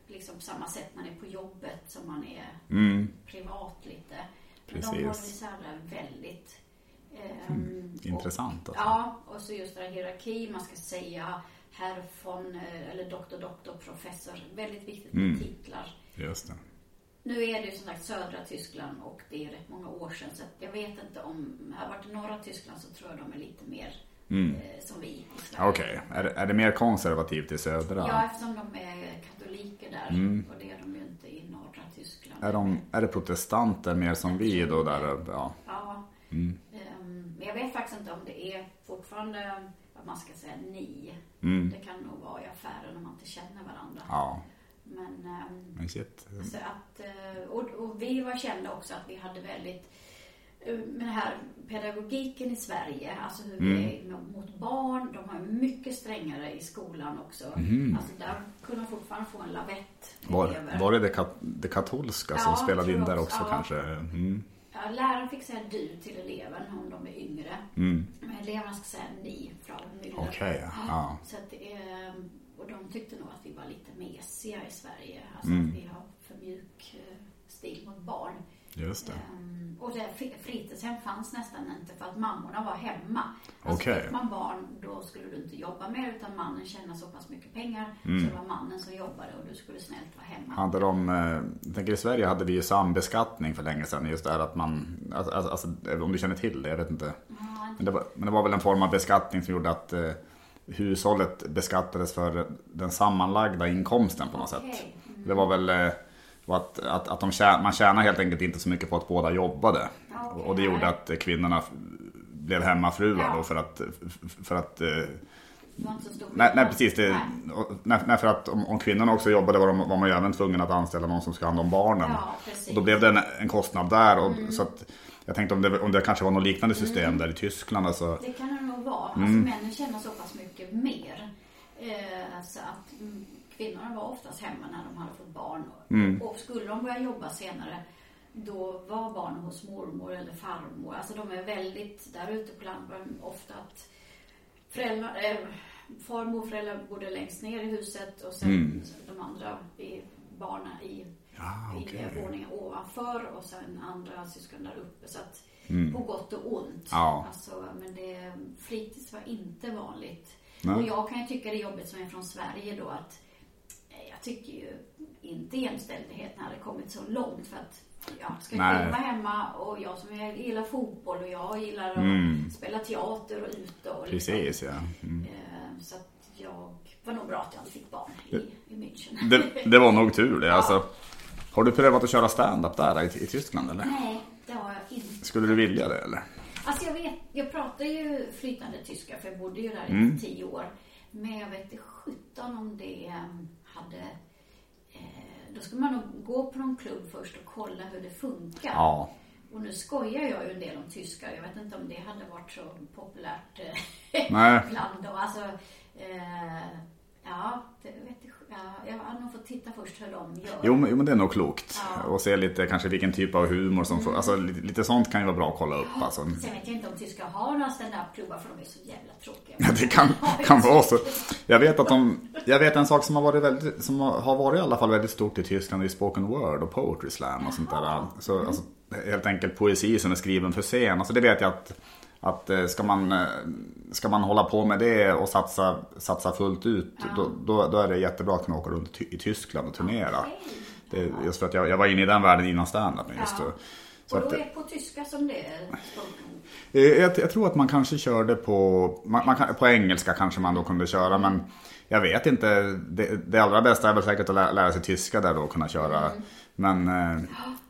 liksom på samma sätt när man är på jobbet som man är mm. privat lite. Men Precis. de håller isär det väldigt. Eh, mm. Intressant. Alltså. Ja, och så just det här hierarki. Man ska säga herr von, eh, eller doktor, doktor, professor. Väldigt viktigt med mm. titlar. Just det. Nu är det ju som sagt södra Tyskland och det är rätt många år sedan. Så jag vet inte om, har varit i norra Tyskland så tror jag de är lite mer mm. eh, som vi i Sverige. Okej, okay. är, är det mer konservativt i södra? Ja, eftersom de är katoliker där. Mm. Och det är de ju inte i norra Tyskland. Är, de, är det protestanter mer som vi då där? Ja. ja. Mm. Men jag vet faktiskt inte om det är fortfarande man ska säga ni. Mm. Det kan nog vara i affären om man inte känner varandra. Ja. Men, Men shit. Så att, eh, och, och, vi var kända också att vi hade väldigt eh, med den här pedagogiken i Sverige, alltså hur mm. vi är mot barn. De har mycket strängare i skolan också. Mm. Alltså där kunde man fortfarande få en lavett. Var, var det det, kat det katolska ja, som spelade in där också ja. kanske? Mm. Ja, läraren fick säga du till eleven om de är yngre. Mm. Men eleverna ska säga ni, Frau Müller. Okej, okay, ja. Så att, och de tyckte nog att vi var lite mesiga i Sverige. Alltså mm. att vi har för mjuk eh, stil mot barn. Just det. Um, och det, fritidshem fanns nästan inte för att mammorna var hemma. Alltså okay. fick man barn då skulle du inte jobba mer utan mannen tjänade så pass mycket pengar mm. så det var mannen som jobbade och du skulle snällt vara hemma. Hade de, eh, jag tänker i Sverige hade vi ju sambeskattning för länge sedan. Just det här att man, alltså, alltså, alltså om du känner till det, jag vet inte. Ja, men, det var, men det var väl en form av beskattning som gjorde att eh, hushållet beskattades för den sammanlagda inkomsten på något okay. sätt. Mm. Det var väl eh, och att, att, att de tjän, man tjänar helt enkelt inte så mycket på att båda jobbade. Okay. Och det gjorde att kvinnorna blev hemmafruar ja. då för att... För att eh, nej, nej, precis. Det, nej. nej. för att om, om kvinnorna också jobbade var, de, var man ju även tvungen att anställa någon som ska ha hand om barnen. Ja, och då blev det en, en kostnad där. Och, mm. så att, jag tänkte om det, om det kanske var något liknande system mm. där i Tyskland. Alltså. Det kan det nog vara. Alltså, mm. männen tjänar så pass mycket mer. Eh, så att mm, kvinnorna var oftast hemma när de hade fått barn. Mm. Och skulle de börja jobba senare då var barnen hos mormor eller farmor. Alltså de är väldigt, där ute på landet ofta att föräldrar, äh, farmor och föräldrar bodde längst ner i huset och sen mm. de andra i, barnen i Ah, okej. i våningen ovanför och sen andra syskon där uppe. Så att på gott och ont. Mm. Ja. Alltså, men det, fritids var inte vanligt. Nej. Och jag kan ju tycka det är jobbigt som är från Sverige då att jag tycker ju inte jämställdheten hade kommit så långt för att jag ska Nej. själv vara hemma och jag som jag gillar fotboll och jag gillar att Mm. spela teater och ute och Precis, ja. Mm. Eh, Så att jag var nog bra att jag inte fick barn i, i München. Det, det var nog tur det. Alltså, har du prövat att köra stand-up där i, i Tyskland eller? Nej, det har jag inte. Skulle du vilja det eller? Alltså jag vet, jag pratar ju flytande tyska för jag bodde ju där Mm. i tio år. Men jag vet inte sjutton om det hade... Eh, då skulle man nog gå på någon klubb först och kolla hur det funkar. Ja. Och nu skojar jag ju en del om tyskar. Jag vet inte om det hade varit så populärt eh, Nej. bland dem. Alltså, eh, ja, det vet jag, jag har nog fått titta först hur de gör. Jo, men, jo, men det är nog klokt. Ja. Mm. Och se lite kanske vilken typ av humor som får, alltså lite, lite sånt kan ju vara bra att kolla upp alltså. Sen vet jag inte om tyskar har några stand-up-klubbar för de är så jävla tråkiga. Ja, det kan, kan vara så. Jag vet att de, jag vet en sak som har varit väldigt, som har varit i alla fall väldigt stort i Tyskland i spoken word och poetry slam och sånt där. Så, alltså, helt enkelt poesi som är skriven för scen. Alltså det vet jag att, att eh, ska man, eh, ska man hålla på med det och satsa, satsa fullt ut, då, då, då är det jättebra att kunna åka runt i Tyskland och turnera. Okej. Det, just för att jag, jag var inne i den världen innan stand-up. Just Ja. då. Så Och då är det på tyska som det är. Eh, Jag, jag tror att man kanske körde på, man, man på engelska kanske man då kunde köra men jag vet inte. Det, det allra bästa är väl säkert att lära, lära sig tyska där då och kunna köra. Men, eh,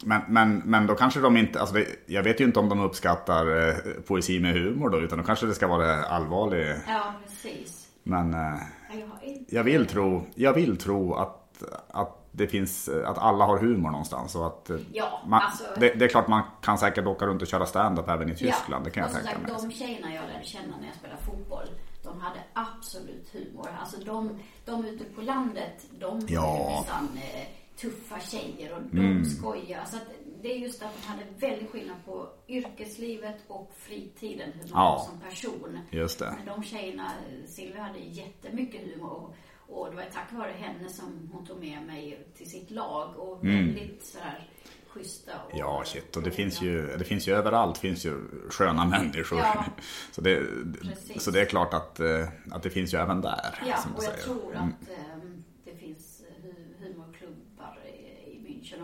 men, men, men då kanske de inte, alltså det, jag vet ju inte om de uppskattar eh, poesi med humor då utan då kanske det ska vara allvarlig. Ja, precis. Men eh, Ja, Jag, vill tro, jag vill tro att, att det finns, att alla har humor någonstans och att Ja, man, alltså- det, det är klart man kan säkert åka runt och köra stand-up även i Tyskland, det kan jag tänka mig. de tjejerna jag lärde känna när jag spelade fotboll, de hade absolut humor. Alltså de, de ute på landet, de Ja. nästan eh, tuffa tjejer och de Mm. skojar. Så att det är just att de hade väldigt skillnad på yrkeslivet och fritiden, hur man Ja. var som person. Just det. Men de tjejerna, Silvia hade jättemycket humor och, och det var tack vare henne som hon tog med mig till sitt lag och väldigt sådär schyssta och Mm. Ja, shit. Och det finns ju, det finns ju överallt finns ju sköna människor. Ja. Så, det, Precis. så det är klart att, eh, att det finns ju även där. Ja, och jag säger. tror Mm. att ehm, det finns eh, hu- humorklubbar i, i München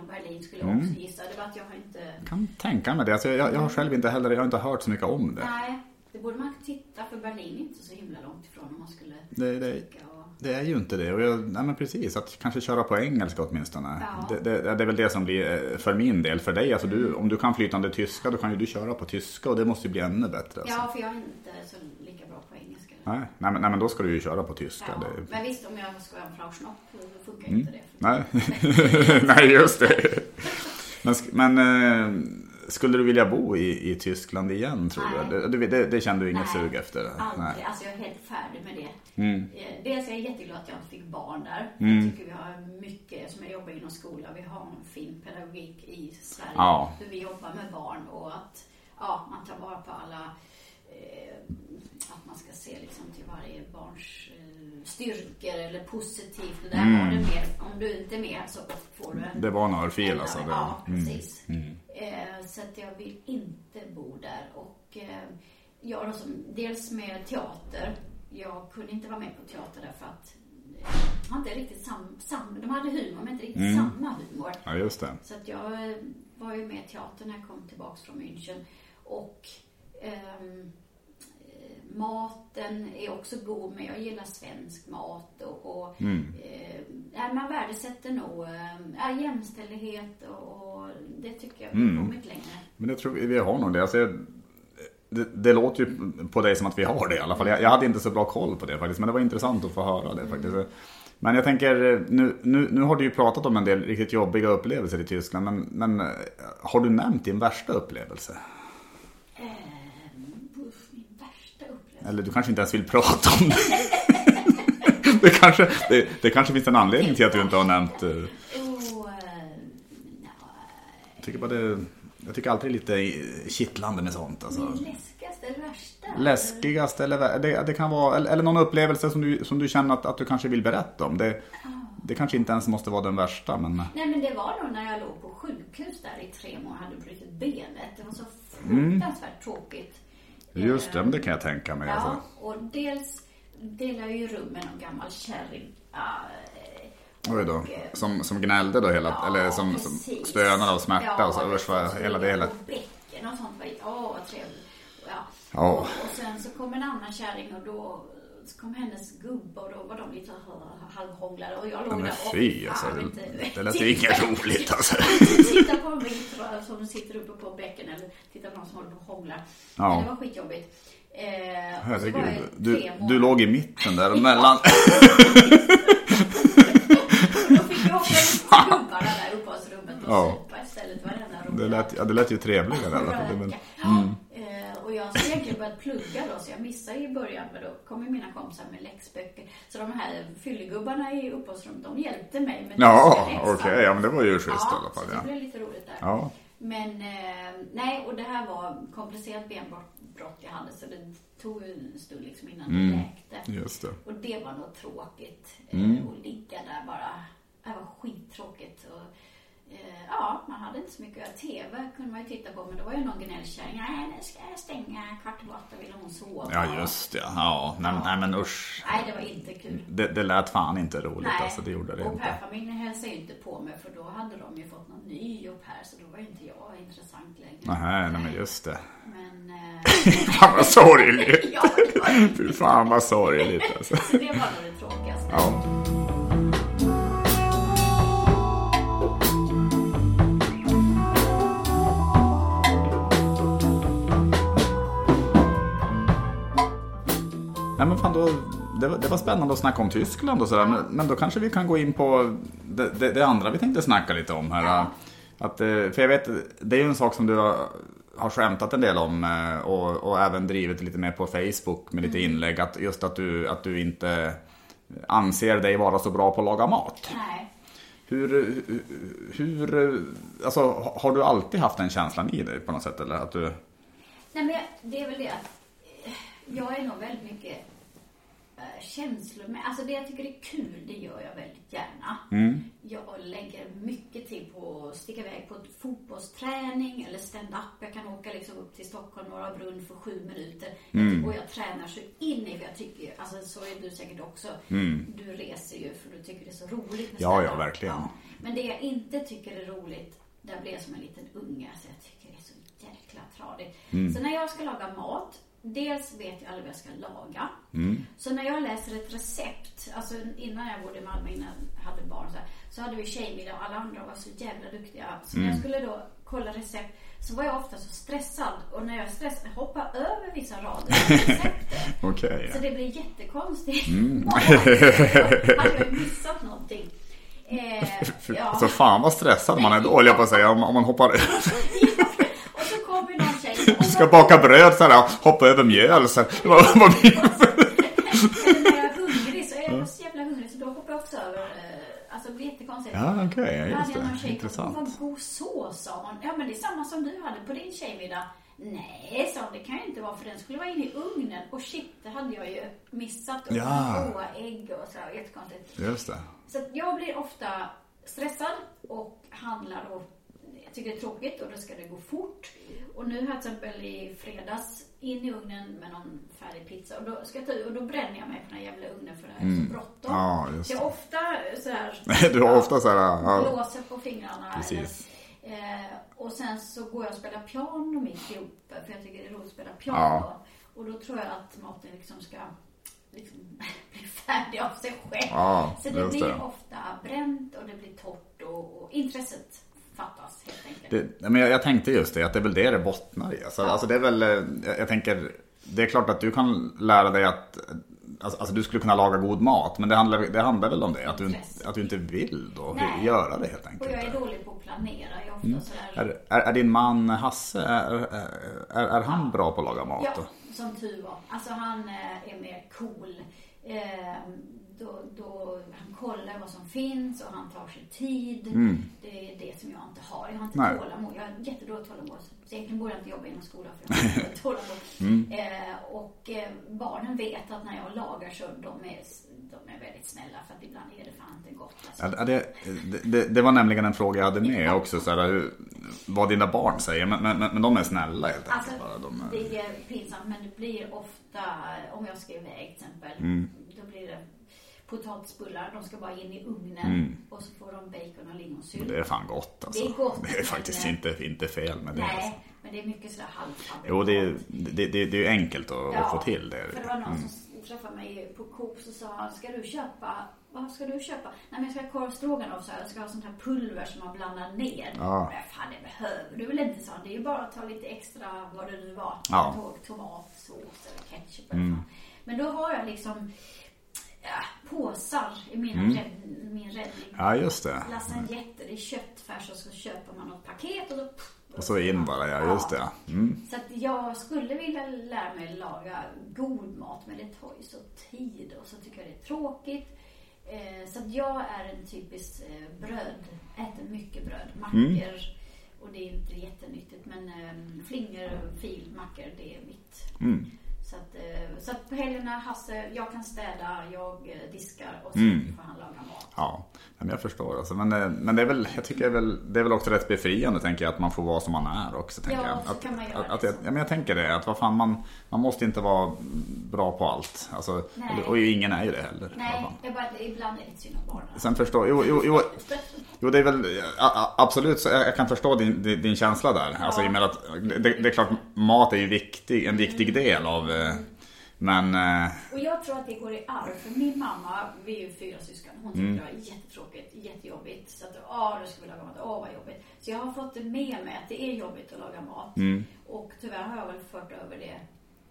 Mm. jag också gissa. Det var att jag har inte... Jag kan tänka mig det. Alltså, jag, jag har själv inte heller, jag har inte hört så mycket om det. Nej, det borde man titta för Berlin är inte så himla långt ifrån om man skulle Det, det. Och... det är ju inte det. Och jag, nej men precis, att kanske köra på engelska åtminstone. Ja. Det, det, det är väl det som blir eh, för min del. För dig, alltså Mm. du, om du kan flytande tyska då kan ju du köra på tyska och det måste ju bli ännu bättre. Alltså. Ja, för jag är inte så lika. Nej, nej, men, nej men då ska du ju köra på tyska. Ja, Det, Men visst, om jag ska vara en Frau Schnopp så funkar Mm. inte det. Nej, nej just det. Men, men eh, skulle du vilja bo i, i Tyskland igen tror Nej. du? Det, det, kände du inget Nej, sug efter? Aldrig. Alltså jag är helt färdig med det. Mm. Eh, Dels är jag jätteglad att jag inte fick barn där. Mm. Jag tycker vi har mycket, som jag jobbar inom skola, vi har en fin pedagogik i Sverige. Ja. Hur vi jobbar med barn och att ja, man tar vara på alla, eh, att man ska se liksom till varje barns eh, styrkor eller positivt. Det där Mm. var det mer, om du inte är med så får du en Det var örfil en- alltså. Det, Ja, mm. precis. Eh, så att jag vill inte bo där. Och eh, jag då som, dels med teater. Jag kunde inte vara med på teater därför att eh, jag har inte riktigt sam, sam, de hade humor men inte riktigt Mm. samma humor. Ja, just det. Så att jag eh, var ju med i teatern när jag kom tillbaks från München. Och ehm, eh, maten är också god, men jag gillar svensk mat och, och Mm. eh, man värdesätter nog eh, jämställdhet och, och det tycker jag vi Mm. kommit längre. Men jag tror vi, har nog det. Alltså, jag- det. Det låter ju på dig som att vi har det i alla fall. Jag, jag hade inte så bra koll på det faktiskt. Men det var intressant att få höra det faktiskt. Men jag tänker, nu, nu, nu har du ju pratat om en del riktigt jobbiga upplevelser i Tyskland. Men, men eh, har du nämnt din värsta upplevelse? Eh, uff, min värsta upplevelse. Eller du kanske inte ens vill prata om det. det, kanske, det, det kanske finns en anledning till att du inte har nämnt... eh, eh, Jag tycker, bara det, jag tycker alltid det är lite kittlande med sånt. Alltså. läskigaste eller värsta? Läskigast eller det, det kan vara, eller, eller någon upplevelse som du, som du känner att, att du kanske vill berätta om. Det, det kanske inte ens måste vara den värsta men... Nej men det var nog när jag låg på sjukhus där i tre månader och hade brutit benet. Det var så Mm. fruktansvärt tråkigt. Just det, det kan jag tänka mig. Ja, Alltså. och dels delar ju rum med någon gammal kärring. Eh, Oj då. eh, Som, som gnällde då hela, Ja, eller som, som stönade av smärta ja, och så usch vad hela det hela. Och bäcken och sånt var Åh, vad trevligt. Ja. Ja. Och, och sen så kom en annan kärring och då så kom hennes gubbe och då var de lite halvhånglade och jag låg Ja, men där fy alltså. inte- Det, lät ju inget roligt alltså. Titta på mig som sitter uppe på bäcken eller titta på någon som håller på och hånglar. Ja. Men det var skitjobbigt. Eh, Herregud. Du, du låg i mitten där mellan. Då fick jag åka gubbarna där uppe hos rummet och Ja. supa istället. Varenda rum. Det lät, ja, det lät ju trevligare i alla fall. Eh, och jag skulle egentligen börjat plugga då, så jag missade i början, men då kom ju mina kompisar med läxböcker. Så de här fyllegubbarna i uppehållsrummet, de hjälpte mig med ja, okej. ja, men det var ju schysst i Ja, alla fall. så det Ja. blev lite roligt där. Ja. Men eh, nej, och det här var komplicerat benbrott jag hade, så det tog en stund liksom innan Mm. det läkte. Just det. Och det var nog tråkigt. Mm. Eh, att ligga där bara. Det var skittråkigt. Och, eh, ja, man hade inte så mycket. TV kunde man ju titta på, men det var ju någon gnällkärring. Nej, nu ska jag stänga kvart i åtta, vill hon sova. Ja, just det. Ja, nej, nej men usch. Nej, det var inte kul. Det, det lät fan inte roligt Nej, alltså. Det gjorde det och inte. pärfamiljen hälsade ju inte på mig för då hade de ju fått någon ny au pair så då var ju inte jag intressant längre. Nej, nej men just det. Men... Fan vad sorgligt. ja, Fy fan vad sorgligt alltså. Så det var nog det tråkigaste. Ja. Nej men fan då, det, var- det var spännande att snacka om Tyskland och sådär. Men, men då kanske vi kan gå in på det, det, det andra vi tänkte snacka lite om här. Ja. Att, eh, för jag vet, det är ju en sak som du har, har skämtat en del om eh, och, och även drivit lite mer på Facebook med lite Mm. inlägg. Att just att du, att du inte anser dig vara så bra på att laga mat. Nej. Hur, hur- alltså har du alltid haft den känslan i dig på något sätt eller att du... Nej, men det är väl det att eh, jag är nog väldigt mycket eh, med. Alltså det jag tycker är kul, det gör jag väldigt gärna. Mm. Jag lägger mycket tid på att sticka iväg på fotbollsträning eller stand-up. Jag kan åka liksom upp till Stockholm, Norra Brunn för sju minuter. Mm. Och jag tränar så in i, för jag tycker alltså så är du säkert också. Du reser ju för du tycker det är så roligt med Mm. Ja, ja, verkligen. Men det jag inte tycker är roligt, där blir jag som en liten unge. Alltså jag tycker det är så jäkla tradigt. Mm. Så när jag ska laga mat, dels vet jag aldrig vad jag ska laga. Mm. Så när jag läser ett recept, alltså innan jag bodde i Malmö, innan jag hade barn så, här, så hade vi tjejmiddag och alla andra var så jävla duktiga. Så när jag skulle då kolla recept så var jag ofta så stressad. Och när jag är stressad, hoppa över vissa rader receptet. Okej. Så det blir jättekonstigt. Mm. Hade jag missat någonting. Eh, ja. Alltså fan vad stressad man är då, jag på att säga, om, om man hoppar över. Ska baka bröd så här, hoppa över mjöl så här. Vad, vad blir det? Då blir jättekonstigt. Ja, okej, ja, Då just det. tjej Intressant. Vad god sås sa hon. Ja men det är samma som du hade på din tjejmiddag. Nej, sa hon, det kan ju inte vara för den skulle vara inne i ugnen. Och shit, det hade jag ju missat. Och Ja. råa ägg och så här, jättekonstigt. Just det. Så jag blir ofta stressad och handlar och jag tycker det är tråkigt och då ska det gå fort. Och nu här till exempel i fredags in i ugnen med någon färdig pizza och då, ska jag ta, och då bränner jag mig på den här jävla ugnen för det är så bråttom. Mm. Ja, just så jag ofta så här, Du har ofta så här, ja, blåser på fingrarna. Precis. Eh, och sen så går jag och spelar piano mitt i uppe för jag tycker det är roligt att spela piano. Ja. Och då tror jag att maten liksom ska liksom bli färdig av sig själv. Ja, så det blir det. ofta bränt och det blir torrt och, och intresset fattas helt enkelt. Det, men jag, jag tänkte just det, att det är väl det det bottnar i. Alltså, Ja. alltså det är väl, eh, jag, jag tänker, det är klart att du kan lära dig att Alltså, alltså du skulle kunna laga god mat, men det handlar, det handlar väl om det? Att du, att du inte vill då Nej. göra det helt Och enkelt. jag är dålig på att planera. Jag är Mm. sådär... Är, är, är din man Hasse, är, är, är han bra på att laga mat? Ja, då? som tur var. Alltså han eh, är mer cool. Eh, då, då, han kollar vad som finns och han tar sig tid. Det är det som jag inte har. Jag har inte Mm. Nej. tålamod. Jag har jättedåligt tålamod. Så egentligen borde jag inte jobba inom skolan för jag har inte tålamod. Mm. Eh, och eh, barnen vet att när jag lagar så de är de är väldigt snälla för att ibland är det fan inte gott. Alltså. Ja, det, det, det, var nämligen en fråga jag hade med också. Så här, vad dina barn säger. Men, men, men de är snälla helt enkelt. Alltså, bara. De är... Det är pinsamt men det blir ofta, om jag ska iväg till exempel, Mm. då blir det potatisbullar. De ska bara in i ugnen Mm. och så får de bacon och lingonsylt. Det är fan gott alltså. Det är gott, Det är faktiskt men- inte, inte fel med det. Alltså. Nej, men det är mycket sådär halvfabrikat. Jo, det är, det, det, det är enkelt att, att få till det. För det var någon Mm. som träffade mig på Coop så sa ska du köpa, vad ska du köpa? Nej men jag ska ha korv stroganoff, så här, jag ska ha sånt här pulver som man blandar ner. Ja. Men fan det behöver du väl inte, han. Det är ju bara att ta lite extra, vad det nu var, Ja. Ihåg, tomatsås eller ketchup eller mm. Men då har jag liksom ja, påsar i mina rädd, min räddning. Mm. Ja, just det. Lasagnetter, det är köttfärs och så köper man något paket och då Och så in bara, ja just det. Mm. så att jag skulle vilja lära mig laga god mat men det tar ju så tid och så tycker jag det är tråkigt. Eh, så att jag är en typisk eh, bröd, äter mycket bröd, mackor och det är inte jättenyttigt men eh, flingor, fil, mackor det är mitt. Mm. Så att, eh, så att på helgerna, Hasse, jag kan städa, jag eh, diskar och så Mm. får han laga mat. Ja, men jag förstår alltså. Men, eh, men det är väl, jag tycker det är väl, det är väl också rätt befriande tänker jag att man får vara som man är också. Tänker Ja, jag. så Att, kan man göra att, att det. jag, ja, men jag tänker det, att vad fan man, man måste inte vara bra på allt. Alltså, Nej. och ingen är ju det heller. Nej, jag bara, ibland är det synd om barnen. Sen förstår, jo, jo, jo, jo det är väl absolut, så jag kan förstå din, din, din känsla där. Alltså i och med att det, det är klart, mat är ju viktig, en viktig del av, eh, men eh, Och jag tror att det går i arv. För min mamma, vi är ju fyra syskon, hon tyckte Mm. det var jättetråkigt, jättejobbigt. Så att, åh, då ska vi laga mat, åh vad jobbigt. Så jag har fått det med mig att det är jobbigt att laga mat. Mm. Och tyvärr har jag väl fört över det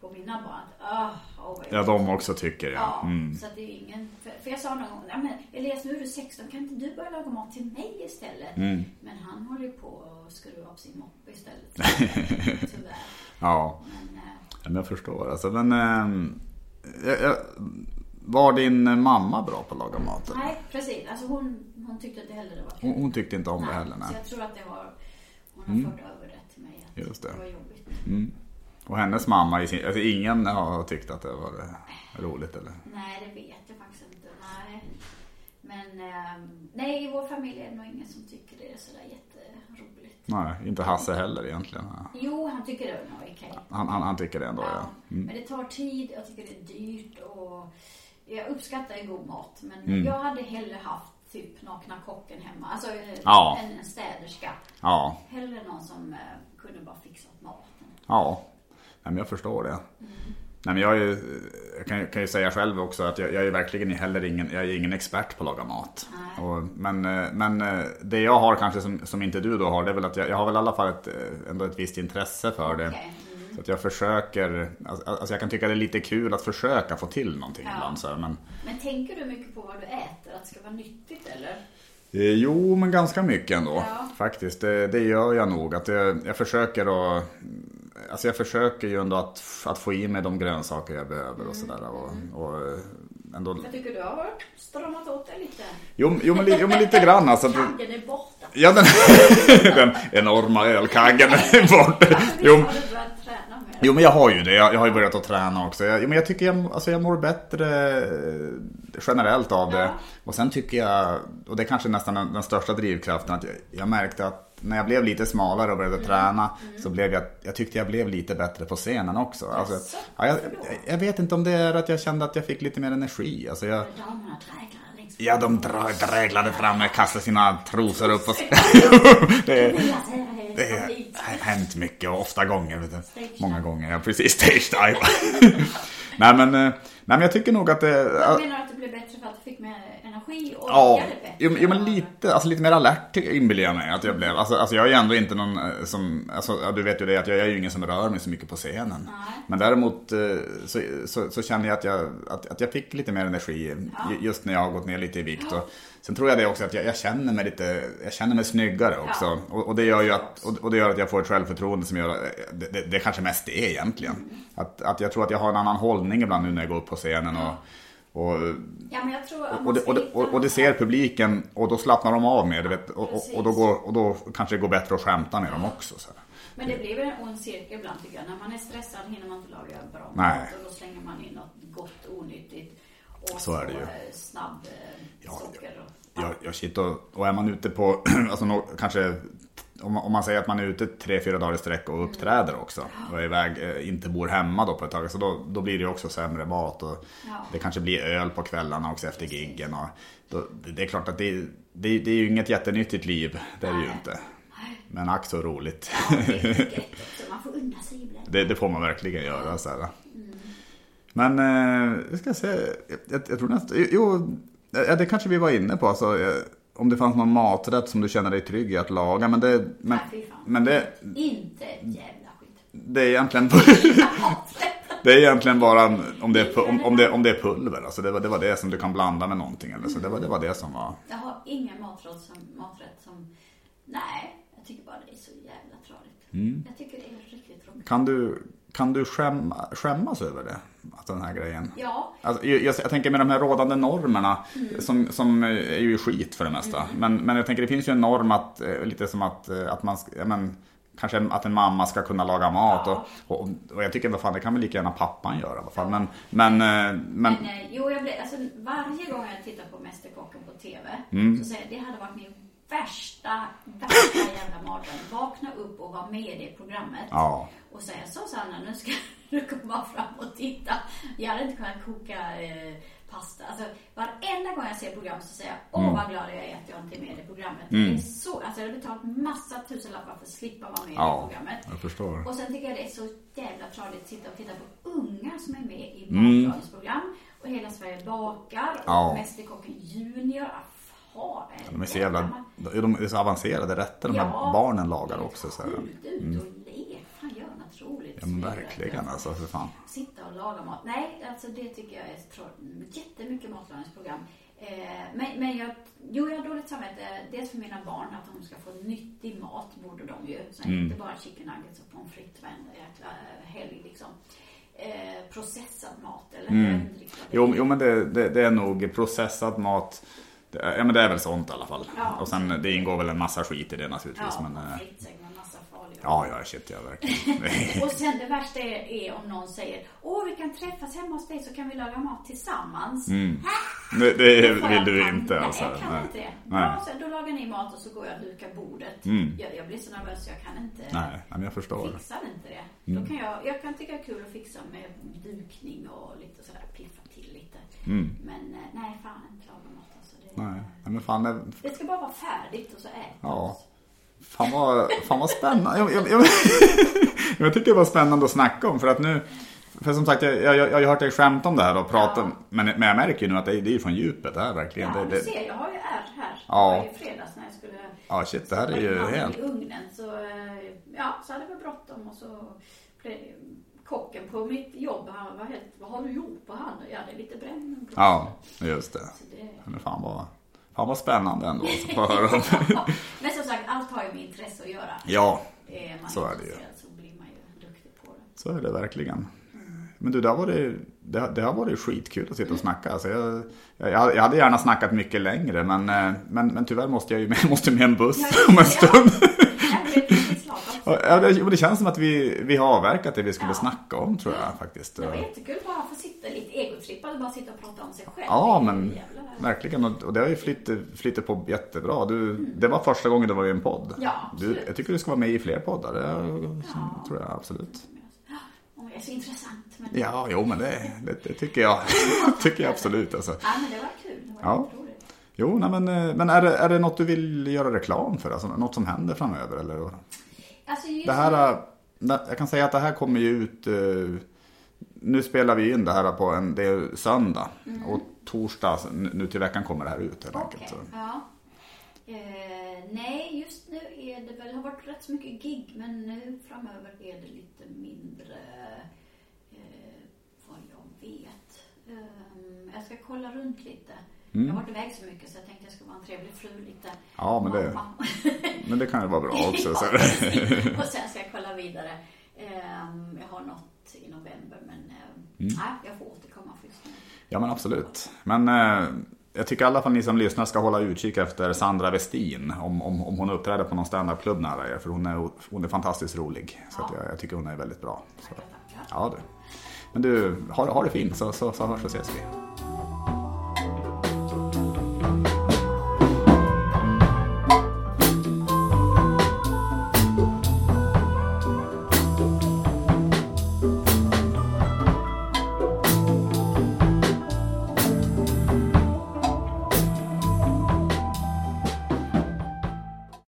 på mina barn. Att, ah, åh vad ja jobbigt. de också tycker. Ja, Mm. så att det är ingen... För, för jag sa någon gång, ja men Elias nu är du 16, kan inte du börja laga mat till mig istället? Mm. Men han håller ju på att skruva upp sin moppe istället. Tyvärr. Ja. Men, eh, Ja, men jag förstår. Alltså, men, jag, var din mamma bra på att laga mat? eller? nej, precis. Alltså hon, hon tyckte inte heller det var kul. Hon, hon tyckte inte om det Nej, heller. Så Nej. jag tror att det har, hon har fört över det till mig. Att Just det. var jobbigt. Mm. Och hennes mamma, i sin, alltså, ingen har tyckt att det var eh, roligt eller? Nej, det vet jag faktiskt inte. Nej. Men ehm, nej, i vår familj är det nog ingen som tycker det är sådär jätteroligt. Nej, inte Hasse heller egentligen. Jo, han tycker det är okej. Han, han, han tycker det ändå, ja. Ja, Mm. Men det tar tid, jag tycker det är dyrt och jag uppskattar en god mat. Men Mm. jag hade hellre haft typ nakna kocken hemma. Alltså eh, Ja. en, en städerska. Ja, Hellre någon som eh, kunde bara fixat maten. ja. Nej, men jag förstår det. Nej, men jag, ju- jag kan, kan ju säga själv också att jag, jag är verkligen heller ingen, jag är ingen expert på att laga mat. Och, men, eh, men eh, det jag har kanske som, som inte du då har, det är väl att jag, jag har väl i alla fall ett, eh, ändå ett visst intresse för det. Okej, mm. Så att jag försöker, alltså alltså jag kan tycka det är lite kul att försöka få till någonting Ja. ibland. Så här, men, Men tänker du mycket på vad du äter? Att det ska vara nyttigt eller? Jo, men ganska mycket ändå. Ja. Faktiskt, det, det gör jag nog. Att jag, jag försöker att... Alltså jag försöker ju ändå att, att få i mig de grönsaker jag behöver och sådär. Och, och eh, ändå... Jag tycker du har stramat åt dig lite. Jo, jo, men, li- jo men lite grann alltså. Kaggen är borta. Ja, den, den enorma ölkaggen är borta. Jo, Jo men jag har ju det, jag, jag har ju börjat att träna också. Jag, men jag tycker jag, alltså jag mår bättre eh, generellt av det. Ja. Och sen tycker jag, och det är kanske nästan den, den största drivkraften, att jag, jag märkte att när jag blev lite smalare och började Mm. träna så blev jag, jag tyckte jag blev lite bättre på scenen också. Alltså, ja, jag, jag vet inte om det är att jag kände att jag fick lite mer energi. Alltså jag, ja, de dräglade fram och kastade sina trosor upp. Och, det, är- det har hänt mycket och ofta gånger. Många gånger, ja precis. Stage dive. nej, men, eh, nej men jag tycker nog att det... Jag menar att det blev bättre för att du fick mer energi och Ja, bättre? jo, jo, men lite, alltså lite mer alert inbillar jag mig att jag blev. Alltså, alltså jag är ju ändå inte någon eh, som, alltså, ja, du vet ju det att jag är ju ingen som rör mig så mycket på scenen. Nej. Men däremot eh, så, så, så känner jag att jag, att, att jag fick lite mer energi ju- just när jag har gått ner lite i vikt. Och, sen tror jag det också att jag, jag känner mig lite, jag känner mig snyggare också. Ja. Och, och, det gör ju att, och, det gör att jag får ett självförtroende som gör, det, det, det är kanske mest det egentligen. Mm. Att, att jag tror att jag har en annan hållning ibland nu när jag går upp på scenen och, och Ja, men jag tror och det, och, det, och, och det ser publiken och då slappnar de av mer. Du vet, och, och, då går, och då kanske det går bättre att skämta med dem också. Så. Men det blir väl en ond cirkel ibland tycker jag. När man är stressad hinner man inte laga bra Nej. mat och då slänger man in något gott onyttigt. Och Så är det ju. eh, snabb eh, Ja, socker. Och, Ja, ja shit, och, och är man ute på, alltså kanske om, man- säger att man är ute tre, fyra dagar i sträck och uppträder också och är iväg, eh, inte bor hemma då på ett tag, så då, då blir det också sämre mat och Ja. det kanske blir öl på kvällarna också efter giggen och då, det är klart att det, det, det är ju inget jättenyttigt liv, det är det ju inte. Men ack så roligt. ja, det. Man får unna sig ibland. Det, det får man verkligen göra. Så här. Men, eh, jag ska säga, jag, jag, jag tror nästan, jo, det kanske vi var inne på. Alltså, om det fanns någon maträtt som du känner dig trygg i att laga. Men det, men, Nej, men det, Inte ett jävla skit. det är egentligen, det är egentligen bara om det är, om, om det, om det är pulver. Alltså det, var, det var det som du kan blanda med någonting. Eller så. Det, var, det var det som var. Jag har ingen maträtt som, maträtt som... Nej, jag tycker bara det är så jävla tradigt. Mm. Jag tycker det är riktigt tråkigt. Kan du, kan du skämma, skämmas över det? Alltså den här grejen. Ja, Alltså, jag, jag, jag tänker med de här rådande normerna som, som är ju skit för det mesta. Men, men jag tänker det finns ju en norm att, eh, lite som att, eh, att man, ja, men, kanske att en mamma ska kunna laga mat. Ja. Och, och, och jag tycker vad fan, det kan väl lika gärna pappan göra alla fall. Men, men, eh, men, men eh, jo, jag blir, alltså, varje gång jag tittar på Mästerkocken på TV Mm. så säger jag det hade varit min värsta, värsta jävla mardröm. Vakna upp och vara med i det programmet. Ja. Och säga så Sanna, nu ska du komma fram och titta. Jag hade inte kunnat koka eh, pasta. Alltså varenda gång jag ser program så säger jag, Mm. åh vad glad jag är att jag inte är med i det programmet. Det är så, alltså jag hade betalat massa tusenlappar för att slippa vara med i det ja, programmet. jag förstår. Och sen tycker jag det är så jävla tradigt att sitta och titta på unga som är med i Mm. matlagningsprogram. Och Hela Sverige bakar och Ja. Mästerkocken Junior. Fan, De är så jävla, de är så avancerade rätter de här barnen lagar också. Så här. Mm. Ja verkligen alltså, för fan. Sitta och laga mat. Nej, alltså det tycker jag är tråkigt. Jättemycket matlagningsprogram. Eh, men, men jag, jo, jag har dåligt samvete. Dels för mina barn, att de ska få nyttig mat, borde de ju. Så Mm. inte bara chicken nuggets och pommes frites varenda jäkla helg liksom. Eh, processad mat eller Mm. Jo, jo men det, det, det är nog processad mat. Det är, ja men det är väl sånt i alla fall. Ja. Och sen det ingår väl en massa skit i det naturligtvis. Ja, men, eh, med massa farliga ja, ja, shit, ja verkligen. Och sen det värsta är, är om någon säger Åh, vi kan träffas hemma hos dig så kan vi laga mat tillsammans. Mm. det, det vill du inte nej, alltså. jag kan Nej. inte det. Nej. Bra, så då lagar ni mat och så går jag och dukar bordet. Mm. Jag, jag blir så nervös så jag kan inte Nej, nej, men jag förstår. fixar inte det. Mm. Då kan jag, jag kan tycka det är kul att fixa med dukning och lite sådär, piffa till lite. Mm. Men eh, nej, fan inte laga mat Nej, men fan, det, det ska bara vara färdigt och så äta. Ja. Fan vad, fan vad spännande. Jag, jag, jag, jag tycker det var spännande att snacka om för att nu för som sagt, jag, jag, jag har hört dig skämta om det här och prata, Ja. men, men jag märker ju nu att det, det är från djupet det här verkligen. Ja, det, du det, ser, jag har ju ärr här. Ja. Det var ju fredags när jag skulle ja shit, det här är ju helt... i ugnen så, eh, ja, så hade vi bråttom och så blev kocken på mitt jobb, han var helt, vad har du gjort på han? Ja, det är lite brännblad. Ja, just det. Så det, Men fan vad, fan vad spännande ändå att få höra om. Men som sagt, allt har ju med intresse att göra. Ja, Är man så är det ju. så blir man ju duktig på det. så är det verkligen. Men du, det har varit, det, det har varit skitkul att sitta och snacka. Alltså jag, jag, jag hade gärna snackat mycket längre, men, eh, men, men tyvärr måste jag ju med, måste med en buss om en stund. Ja, det är ett litet slag också. Ja, det, det känns som att vi, vi har avverkat det vi skulle Ja. snacka om, tror jag faktiskt. Det var jättekul bara att få sitta lite egotrippad och bara sitta och prata om sig själv. Ja, Det men verkligen. Och det har ju flyttat, flyttat på jättebra. Du, Det var första gången du var i en podd. Ja, du, jag tycker du ska vara med i fler poddar. Det Ja. tror jag absolut. Jag är så intressant. Men... Ja, jo, men det, det, det tycker jag. tycker jag absolut. Alltså. Ja, men det var kul. Det var Ja. jätteroligt. Jo, nej, men, eh, men är, det, är det något du vill göra reklam för? Alltså, något som händer framöver? Eller? Alltså Det här, jag kan säga att det här kommer ju ut eh, Nu spelar vi in det här på en, det är söndag och torsdag nu till veckan kommer det här ut helt Mm. Okej, enkelt. Ja. Eh, nej, just nu är det väl, det har varit rätt så mycket gig, men nu framöver är det lite mindre eh, vad jag vet. Eh, jag ska kolla runt lite. Jag har varit iväg så mycket så jag tänkte jag skulle vara en trevlig fru lite. Mm. Ja, men det-. Men det kan ju vara bra också. Ja, Så. och sen ska jag kolla vidare. Ehm, jag har något i november, men ehm, Mm. nej, jag får återkomma först nu. Ja men absolut. Men eh, jag tycker i alla fall ni som lyssnar ska hålla utkik efter Sandra Westin. Om, om, om hon uppträder på någon standupklubb nära er. För hon är, hon är fantastiskt rolig. Så att jag, jag tycker hon är väldigt bra. Så, ja du. Men du, ha, ha det fint så, så, så hörs och ses vi.